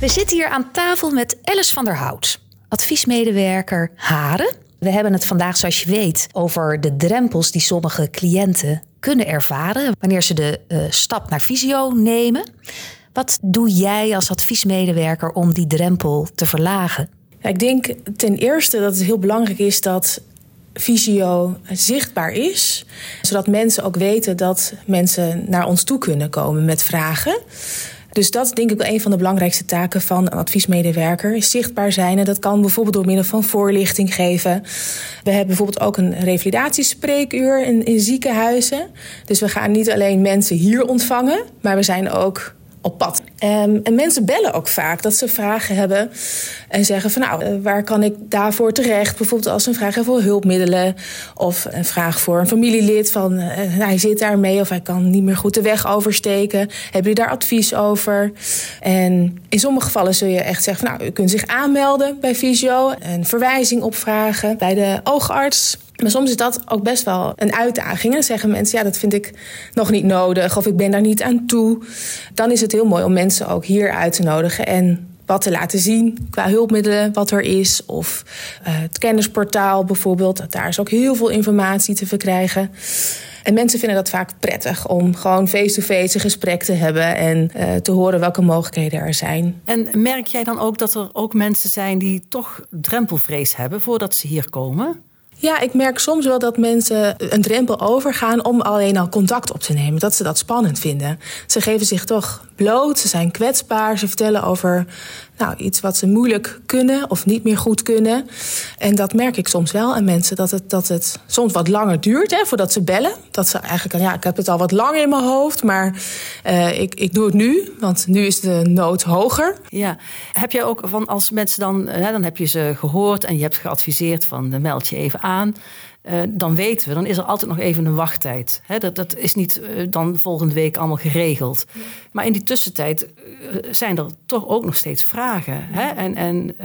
We zitten hier aan tafel met Alice van der Hout, adviesmedewerker Haren. We hebben het vandaag, zoals je weet, over de drempels die sommige cliënten kunnen ervaren wanneer ze de eh, stap naar visio nemen. Wat doe jij als adviesmedewerker om die drempel te verlagen? Ik denk ten eerste dat het heel belangrijk is dat visio zichtbaar is. Zodat mensen ook weten dat mensen naar ons toe kunnen komen met vragen. Dus dat is denk ik wel een van de belangrijkste taken van een adviesmedewerker. Zichtbaar zijn. En dat kan bijvoorbeeld door middel van voorlichting geven. We hebben bijvoorbeeld ook een revalidatiespreekuur in, in ziekenhuizen. Dus we gaan niet alleen mensen hier ontvangen, maar we zijn ook op pad. Um, en mensen bellen ook vaak dat ze vragen hebben en zeggen van nou, uh, waar kan ik daarvoor terecht? Bijvoorbeeld als ze een vraag hebben voor hulpmiddelen of een vraag voor een familielid van uh, hij zit daarmee of hij kan niet meer goed de weg oversteken. Hebben jullie daar advies over? En in sommige gevallen zul je echt zeggen van nou, u kunt zich aanmelden bij Visio, een verwijzing opvragen bij de oogarts. Maar soms is dat ook best wel een uitdaging. En dan zeggen mensen, ja, dat vind ik nog niet nodig. Of ik ben daar niet aan toe. Dan is het heel mooi om mensen ook hier uit te nodigen. En wat te laten zien qua hulpmiddelen, wat er is. Of uh, het kennisportaal bijvoorbeeld. Daar is ook heel veel informatie te verkrijgen. En mensen vinden dat vaak prettig om gewoon face-to-face een gesprek te hebben en uh, te horen welke mogelijkheden er zijn. En merk jij dan ook dat er ook mensen zijn die toch drempelvrees hebben voordat ze hier komen? Ja, ik merk soms wel dat mensen een drempel overgaan om alleen al contact op te nemen. Dat ze dat spannend vinden. Ze geven zich toch bloot, ze zijn kwetsbaar, ze vertellen over nou, iets wat ze moeilijk kunnen of niet meer goed kunnen. En dat merk ik soms wel aan mensen, dat het, dat het soms wat langer duurt hè, voordat ze bellen. Dat ze eigenlijk, ja, ik heb het al wat langer in mijn hoofd, maar uh, ik, ik doe het nu, want nu is de nood hoger. Ja, heb jij ook van als mensen dan, hè, dan heb je ze gehoord en je hebt geadviseerd van meld je even aan. Uh, dan weten we, dan is er altijd nog even een wachttijd. Dat, dat is niet uh, dan volgende week allemaal geregeld. Maar in die tussentijd uh, zijn er toch ook nog steeds vragen. Hè? En, en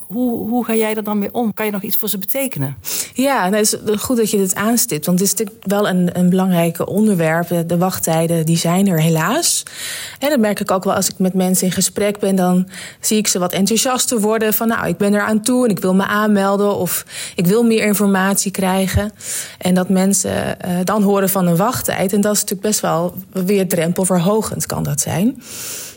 hoe, hoe ga jij er dan mee om? Kan je nog iets voor ze betekenen? Ja, nou, het is goed dat je dit aanstipt. Want het is natuurlijk wel een, een belangrijk onderwerp. De wachttijden die zijn er helaas. En dat merk ik ook wel als ik met mensen in gesprek ben. Dan zie ik ze wat enthousiaster worden. Van nou, ik ben er aan toe en ik wil me aanmelden. Of ik wil meer informatie krijgen. En dat mensen uh, dan horen van een wachttijd. En dat is natuurlijk best wel weer drempelverhogend kan dat zijn.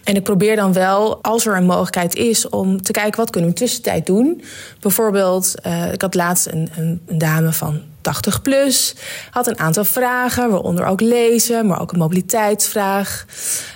En ik probeer dan wel, als er een mogelijkheid is, om te kijken wat kunnen we in tussentijd doen. Bijvoorbeeld, uh, ik had laatst een, een, een dame van 80 plus. Had een aantal vragen, waaronder ook lezen, maar ook een mobiliteitsvraag.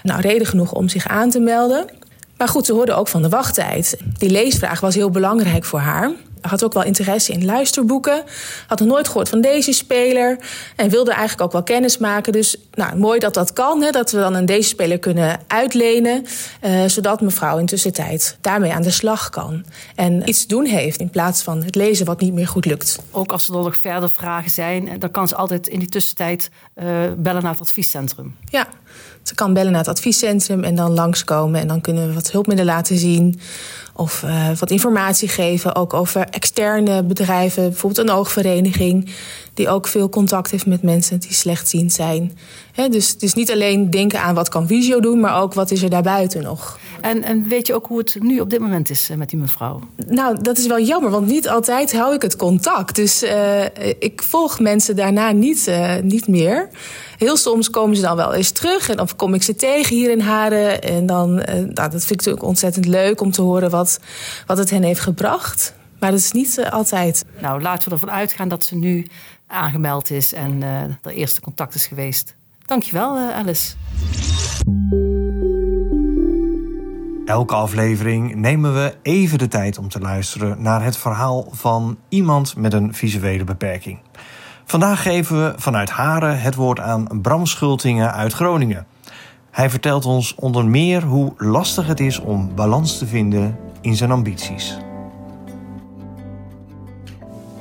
Nou, reden genoeg om zich aan te melden. Maar goed, ze hoorde ook van de wachttijd. Die leesvraag was heel belangrijk voor haar had ook wel interesse in luisterboeken. Had nog nooit gehoord van deze speler. En wilde eigenlijk ook wel kennis maken. Dus nou, mooi dat dat kan. Hè, dat we dan een deze speler kunnen uitlenen. Uh, zodat mevrouw in tussentijd daarmee aan de slag kan. En iets doen heeft in plaats van het lezen wat niet meer goed lukt. Ook als er nog verder vragen zijn. Eh, dan kan ze altijd in die tussentijd uh, bellen naar het adviescentrum. Ja, ze kan bellen naar het adviescentrum en dan langskomen. En dan kunnen we wat hulpmiddelen laten zien. Of uh, wat informatie geven, ook over externe bedrijven. Bijvoorbeeld een oogvereniging, die ook veel contact heeft met mensen die slechtziend zijn. He, dus het is niet alleen denken aan wat kan Visio doen, maar ook wat is er daarbuiten nog. En, en weet je ook hoe het nu op dit moment is eh, met die mevrouw? Nou, dat is wel jammer, want niet altijd hou ik het contact. Dus uh, ik volg mensen daarna niet, uh, niet meer. Heel soms komen ze dan wel eens terug en dan kom ik ze tegen hier in Haren. En dan, nou, dat vind ik natuurlijk ontzettend leuk om te horen wat, wat het hen heeft gebracht. Maar dat is niet uh, altijd. Nou, laten we ervan uitgaan dat ze nu aangemeld is en uh, de eerste contact is geweest. Dankjewel, uh, Alice. Elke aflevering nemen we even de tijd om te luisteren naar het verhaal van iemand met een visuele beperking. Vandaag geven we vanuit Haren het woord aan Bram Schultingen uit Groningen. Hij vertelt ons onder meer hoe lastig het is om balans te vinden in zijn ambities.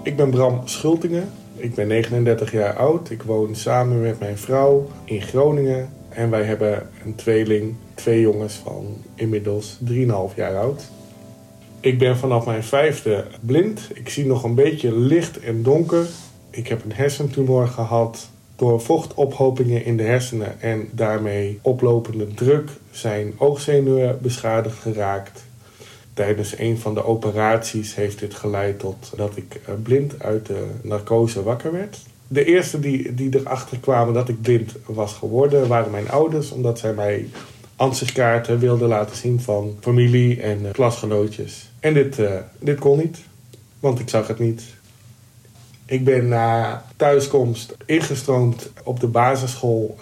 Ik ben Bram Schultingen. Ik ben 39 jaar oud. Ik woon samen met mijn vrouw in Groningen. En wij hebben een tweeling, twee jongens van inmiddels 3,5 jaar oud. Ik ben vanaf mijn vijfde blind. Ik zie nog een beetje licht en donker. Ik heb een hersentumor gehad. Door vochtophopingen in de hersenen en daarmee oplopende druk zijn oogzenuwen beschadigd geraakt. Tijdens een van de operaties heeft dit geleid tot dat ik eh, blind uit de narcose wakker werd. De eerste die, die erachter kwamen dat ik blind was geworden waren mijn ouders, omdat zij mij ansichtkaarten wilden laten zien van familie en uh, klasgenootjes. En dit, uh, dit kon niet, want ik zag het niet. Ik ben na thuiskomst ingestroomd op de basisschool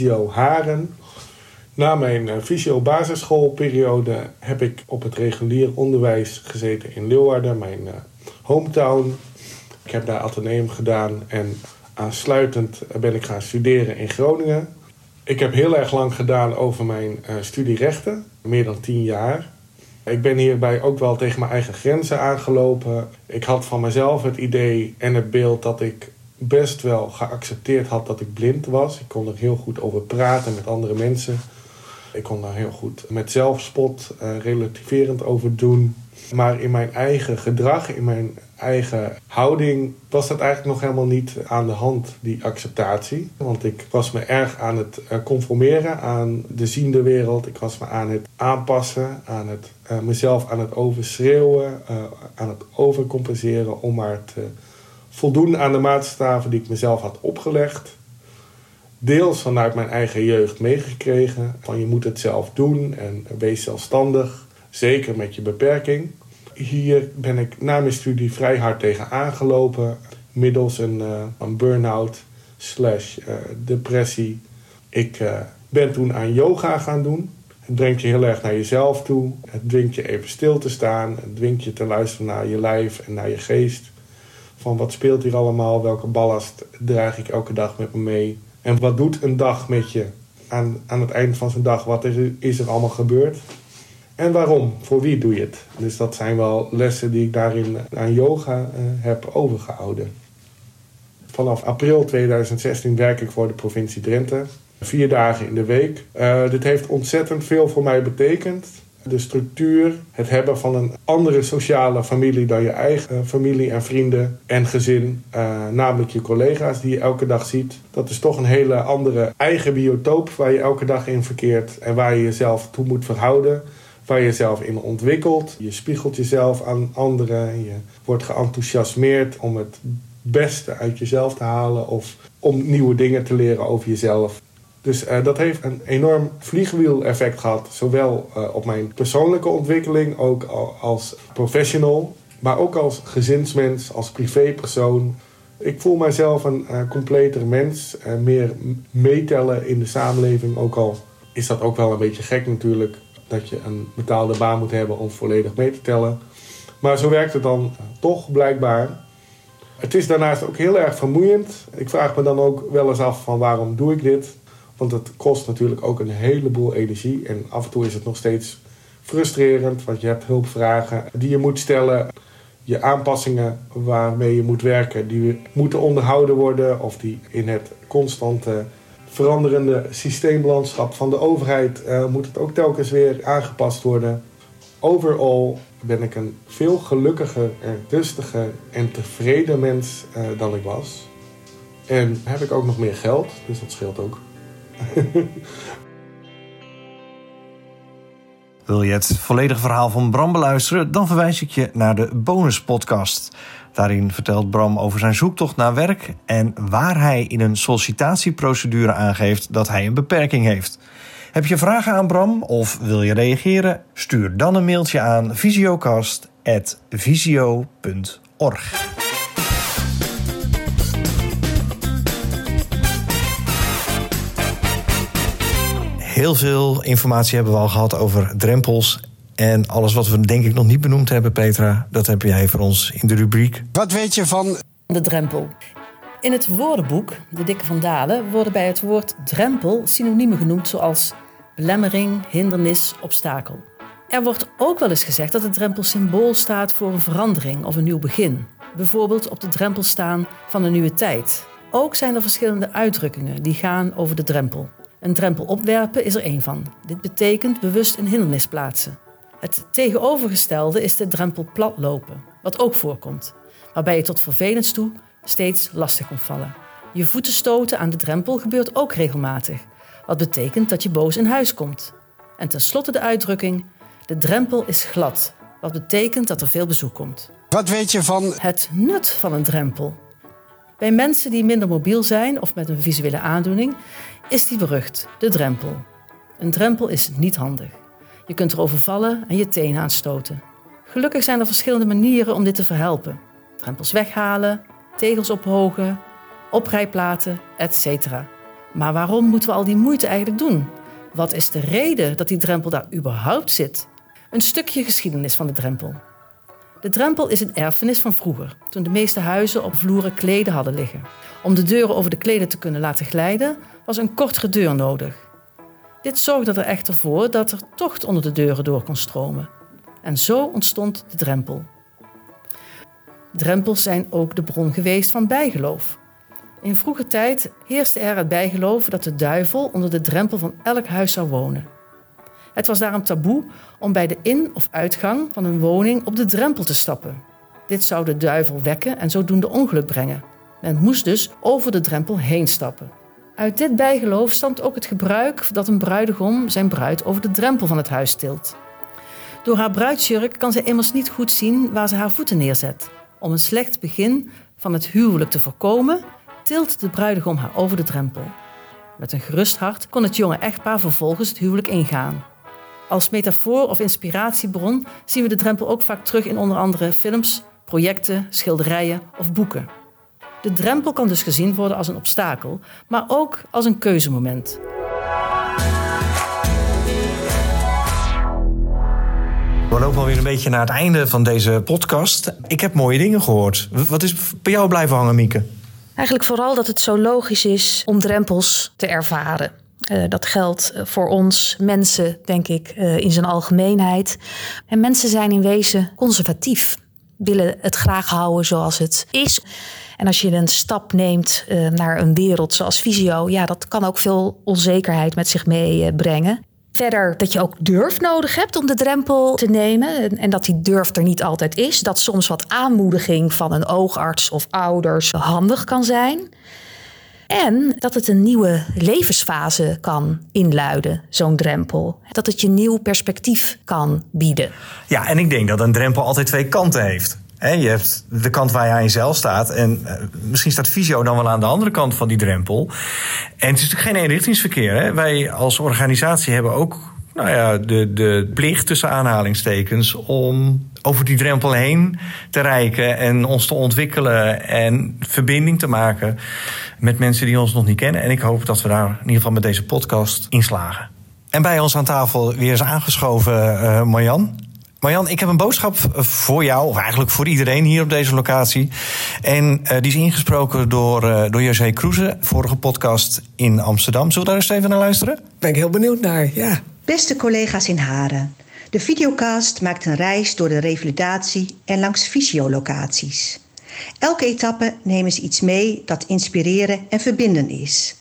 uh, Haren. Na mijn uh, basisschoolperiode heb ik op het regulier onderwijs gezeten in Leeuwarden, mijn uh, hometown. Ik heb daar ateneum gedaan en aansluitend ben ik gaan studeren in Groningen. Ik heb heel erg lang gedaan over mijn studie rechten, meer dan tien jaar. Ik ben hierbij ook wel tegen mijn eigen grenzen aangelopen. Ik had van mezelf het idee en het beeld dat ik best wel geaccepteerd had dat ik blind was. Ik kon er heel goed over praten met andere mensen. Ik kon daar heel goed met zelfspot uh, relativerend over doen. Maar in mijn eigen gedrag, in mijn eigen houding, was dat eigenlijk nog helemaal niet aan de hand, die acceptatie. Want ik was me erg aan het uh, conformeren aan de ziende wereld. Ik was me aan het aanpassen, aan het, uh, mezelf aan het overschreeuwen, uh, aan het overcompenseren om maar te voldoen aan de maatstaven die ik mezelf had opgelegd. Deels vanuit mijn eigen jeugd meegekregen. Van je moet het zelf doen en wees zelfstandig. Zeker met je beperking. Hier ben ik na mijn studie vrij hard tegen aangelopen. Middels een, uh, een burn-out slash uh, depressie. Ik uh, ben toen aan yoga gaan doen. Het brengt je heel erg naar jezelf toe. Het dwingt je even stil te staan. Het dwingt je te luisteren naar je lijf en naar je geest. Van wat speelt hier allemaal? Welke ballast draag ik elke dag met me mee? En wat doet een dag met je? Aan, aan het eind van zijn dag, wat is er, is er allemaal gebeurd? En waarom? Voor wie doe je het? Dus dat zijn wel lessen die ik daarin aan yoga uh, heb overgehouden. Vanaf april 2016 werk ik voor de provincie Drenthe. Vier dagen in de week. Uh, dit heeft ontzettend veel voor mij betekend. De structuur, het hebben van een andere sociale familie dan je eigen familie en vrienden en gezin, namelijk je collega's die je elke dag ziet. Dat is toch een hele andere eigen biotoop waar je elke dag in verkeert en waar je jezelf toe moet verhouden waar je jezelf in ontwikkelt. Je spiegelt jezelf aan anderen. Je wordt geenthousiasmeerd om het beste uit jezelf te halen of om nieuwe dingen te leren over jezelf. Dus uh, dat heeft een enorm vliegwiel-effect gehad, zowel uh, op mijn persoonlijke ontwikkeling, ook als professional, maar ook als gezinsmens, als privépersoon. Ik voel mijzelf een uh, completer mens, meer meetellen in de samenleving, ook al is dat ook wel een beetje gek natuurlijk, dat je een betaalde baan moet hebben om volledig mee te tellen. Maar zo werkt het dan toch blijkbaar. Het is daarnaast ook heel erg vermoeiend. Ik vraag me dan ook wel eens af van waarom doe ik dit? Want het kost natuurlijk ook een heleboel energie. En af en toe is het nog steeds frustrerend, want je hebt hulpvragen die je moet stellen. Je aanpassingen waarmee je moet werken, die moeten onderhouden worden of die in het constante veranderende systeemlandschap van de overheid uh, moet het ook telkens weer aangepast worden. Overal ben ik een veel gelukkiger rustiger en tevreden mens uh, dan ik was. En heb ik ook nog meer geld, dus dat scheelt ook. [LAUGHS] Wil je het volledige verhaal van Bram beluisteren? Dan verwijs ik je naar de bonuspodcast. Daarin vertelt Bram over zijn zoektocht naar werk en waar hij in een sollicitatieprocedure aangeeft dat hij een beperking heeft. Heb je vragen aan Bram of wil je reageren? Stuur dan een mailtje aan visiocast.visio.org. Heel veel informatie hebben we al gehad over drempels en alles wat we denk ik nog niet benoemd hebben, Petra, dat heb jij voor ons in de rubriek. Wat weet je van de drempel? In het woordenboek De Dikke van Dalen worden bij het woord drempel synoniemen genoemd zoals belemmering, hindernis, obstakel. Er wordt ook wel eens gezegd dat de drempel symbool staat voor een verandering of een nieuw begin. Bijvoorbeeld op de drempel staan van een nieuwe tijd. Ook zijn er verschillende uitdrukkingen die gaan over de drempel. Een drempel opwerpen is er één van. Dit betekent bewust een hindernis plaatsen. Het tegenovergestelde is de drempel platlopen, wat ook voorkomt, waarbij je tot vervelends toe steeds lastig komt vallen. Je voeten stoten aan de drempel gebeurt ook regelmatig, wat betekent dat je boos in huis komt. En tenslotte de uitdrukking: de drempel is glad, wat betekent dat er veel bezoek komt. Wat weet je van het nut van een drempel? Bij mensen die minder mobiel zijn of met een visuele aandoening is die berucht, de drempel. Een drempel is niet handig. Je kunt erover vallen en je tenen aanstoten. Gelukkig zijn er verschillende manieren om dit te verhelpen. Drempels weghalen, tegels ophogen, oprijplaten, etc. Maar waarom moeten we al die moeite eigenlijk doen? Wat is de reden dat die drempel daar überhaupt zit? Een stukje geschiedenis van de drempel. De drempel is een erfenis van vroeger, toen de meeste huizen op vloeren kleden hadden liggen. Om de deuren over de kleden te kunnen laten glijden, was een kortere deur nodig. Dit zorgde er echter voor dat er tocht onder de deuren door kon stromen. En zo ontstond de drempel. Drempels zijn ook de bron geweest van bijgeloof. In vroege tijd heerste er het bijgeloof dat de duivel onder de drempel van elk huis zou wonen. Het was daarom taboe om bij de in- of uitgang van een woning op de drempel te stappen. Dit zou de duivel wekken en zodoende ongeluk brengen. Men moest dus over de drempel heen stappen. Uit dit bijgeloof stamt ook het gebruik dat een bruidegom zijn bruid over de drempel van het huis tilt. Door haar bruidsjurk kan zij immers niet goed zien waar ze haar voeten neerzet. Om een slecht begin van het huwelijk te voorkomen, tilt de bruidegom haar over de drempel. Met een gerust hart kon het jonge echtpaar vervolgens het huwelijk ingaan. Als metafoor of inspiratiebron zien we de drempel ook vaak terug in onder andere films, projecten, schilderijen of boeken. De drempel kan dus gezien worden als een obstakel, maar ook als een keuzemoment. We lopen alweer een beetje naar het einde van deze podcast. Ik heb mooie dingen gehoord. Wat is bij jou blijven hangen, Mieke? Eigenlijk vooral dat het zo logisch is om drempels te ervaren. Uh, dat geldt voor ons mensen, denk ik, uh, in zijn algemeenheid. En mensen zijn in wezen conservatief. Willen het graag houden zoals het is. En als je een stap neemt uh, naar een wereld zoals Visio, ja, dat kan ook veel onzekerheid met zich meebrengen. Verder dat je ook durf nodig hebt om de drempel te nemen. En dat die durf er niet altijd is. Dat soms wat aanmoediging van een oogarts of ouders handig kan zijn. En dat het een nieuwe levensfase kan inluiden, zo'n drempel. Dat het je nieuw perspectief kan bieden. Ja, en ik denk dat een drempel altijd twee kanten heeft. je hebt de kant waar je aan jezelf staat. En eh, misschien staat Visio dan wel aan de andere kant van die drempel. En het is natuurlijk geen eenrichtingsverkeer. Hè? Wij als organisatie hebben ook nou ja, de, de plicht tussen aanhalingstekens om over die drempel heen te reiken en ons te ontwikkelen en verbinding te maken met mensen die ons nog niet kennen. En ik hoop dat we daar in ieder geval met deze podcast in slagen. En bij ons aan tafel weer eens aangeschoven uh, Marjan. Marjan, ik heb een boodschap voor jou, of eigenlijk voor iedereen hier op deze locatie. En uh, die is ingesproken door, uh, door José Kroeze, vorige podcast in Amsterdam. Zullen we daar eens even naar luisteren? Ben ik heel benieuwd naar, ja. Beste collega's in Haren. De videocast maakt een reis door de revalidatie en langs fysiolocaties. Elke etappe nemen ze iets mee dat inspireren en verbinden is.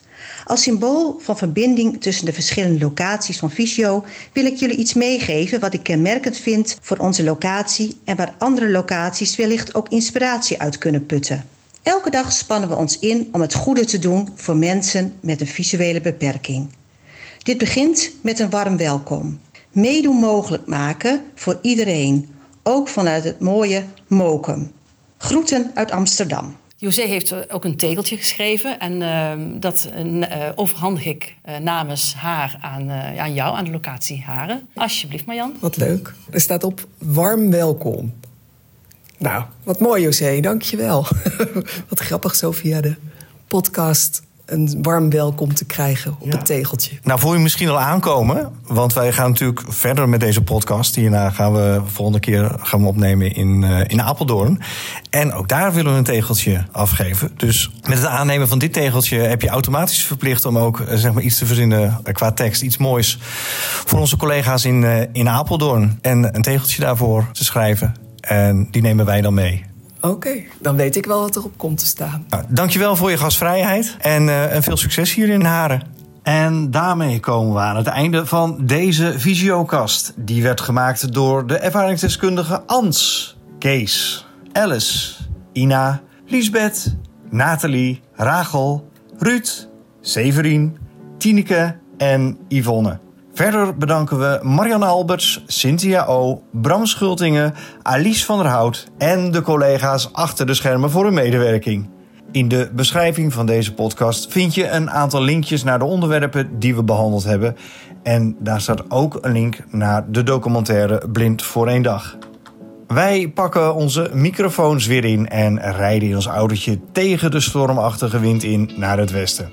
Als symbool van verbinding tussen de verschillende locaties van Fysio wil ik jullie iets meegeven wat ik kenmerkend vind voor onze locatie en waar andere locaties wellicht ook inspiratie uit kunnen putten. Elke dag spannen we ons in om het goede te doen voor mensen met een visuele beperking. Dit begint met een warm welkom. Meedoen mogelijk maken voor iedereen, ook vanuit het mooie Mokum. Groeten uit Amsterdam. José heeft ook een tegeltje geschreven en uh, dat uh, overhandig ik uh, namens haar aan, aan jou, aan de locatie Haren. Alsjeblieft, Marjan. Wat leuk. Er staat op warm welkom. Nou, wat mooi, José. Dank je wel. [LAUGHS] wat grappig zo via de podcast een warm welkom te krijgen op het tegeltje. Nou, voel je misschien al aankomen, want wij gaan natuurlijk verder met deze podcast. Hierna gaan we de volgende keer gaan we opnemen in, uh, in Apeldoorn. En ook daar willen we een tegeltje afgeven. Dus met het aannemen van dit tegeltje heb je automatisch verplicht om ook uh, zeg maar iets te verzinnen uh, qua tekst, iets moois voor onze collega's in, in Apeldoorn. En een tegeltje daarvoor te schrijven. En die nemen wij dan mee. Oké, dan weet ik wel wat erop komt te staan. Nou, dankjewel voor je gastvrijheid en, uh, en veel succes hier in Haren. En daarmee komen we aan het einde van deze visiokast. Die werd gemaakt door de ervaringsdeskundige Ans, Kees, Alice, Ina, Liesbeth, Nathalie, Rachel, Ruud, Severien, Tineke en Yvonne. Verder bedanken we Marianne Alberts, Cynthia O, Bram Schultingen, Alice van der Hout en de collega's achter de schermen voor hun medewerking. In de beschrijving van deze podcast vind je een aantal linkjes naar de onderwerpen die we behandeld hebben. En daar staat ook een link naar de documentaire Blind voor één dag. Wij pakken onze microfoons weer in en rijden in ons autootje tegen de stormachtige wind in naar het westen.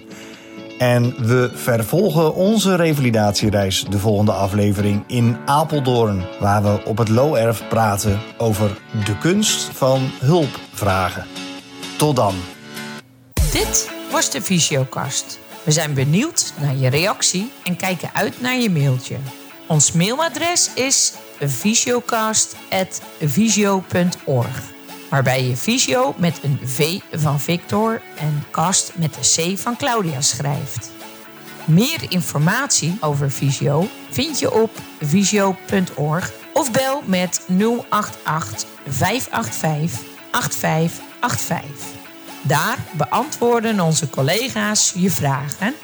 En we vervolgen onze revalidatiereis de volgende aflevering in Apeldoorn, waar we op het Low Erf praten over de kunst van hulp vragen. Tot dan. Dit was de Visiokast. We zijn benieuwd naar je reactie en kijken uit naar je mailtje. Ons mailadres is visiocast.visio.org waarbij je visio met een V van Victor en cast met een C van Claudia schrijft. Meer informatie over Visio vind je op visio.org of bel met 088 585 8585. Daar beantwoorden onze collega's je vragen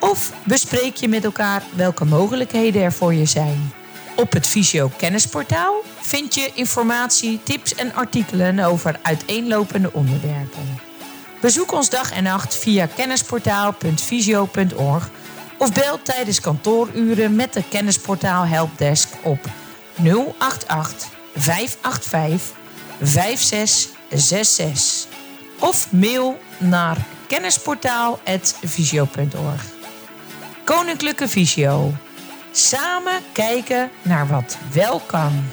of bespreek je met elkaar welke mogelijkheden er voor je zijn. Op het Visio Kennisportaal vind je informatie, tips en artikelen over uiteenlopende onderwerpen. Bezoek ons dag en nacht via kennisportaal.visio.org of bel tijdens kantooruren met de Kennisportaal Helpdesk op 088 585 5666 of mail naar kennisportaal.visio.org. Koninklijke Visio. Samen kijken naar wat wel kan.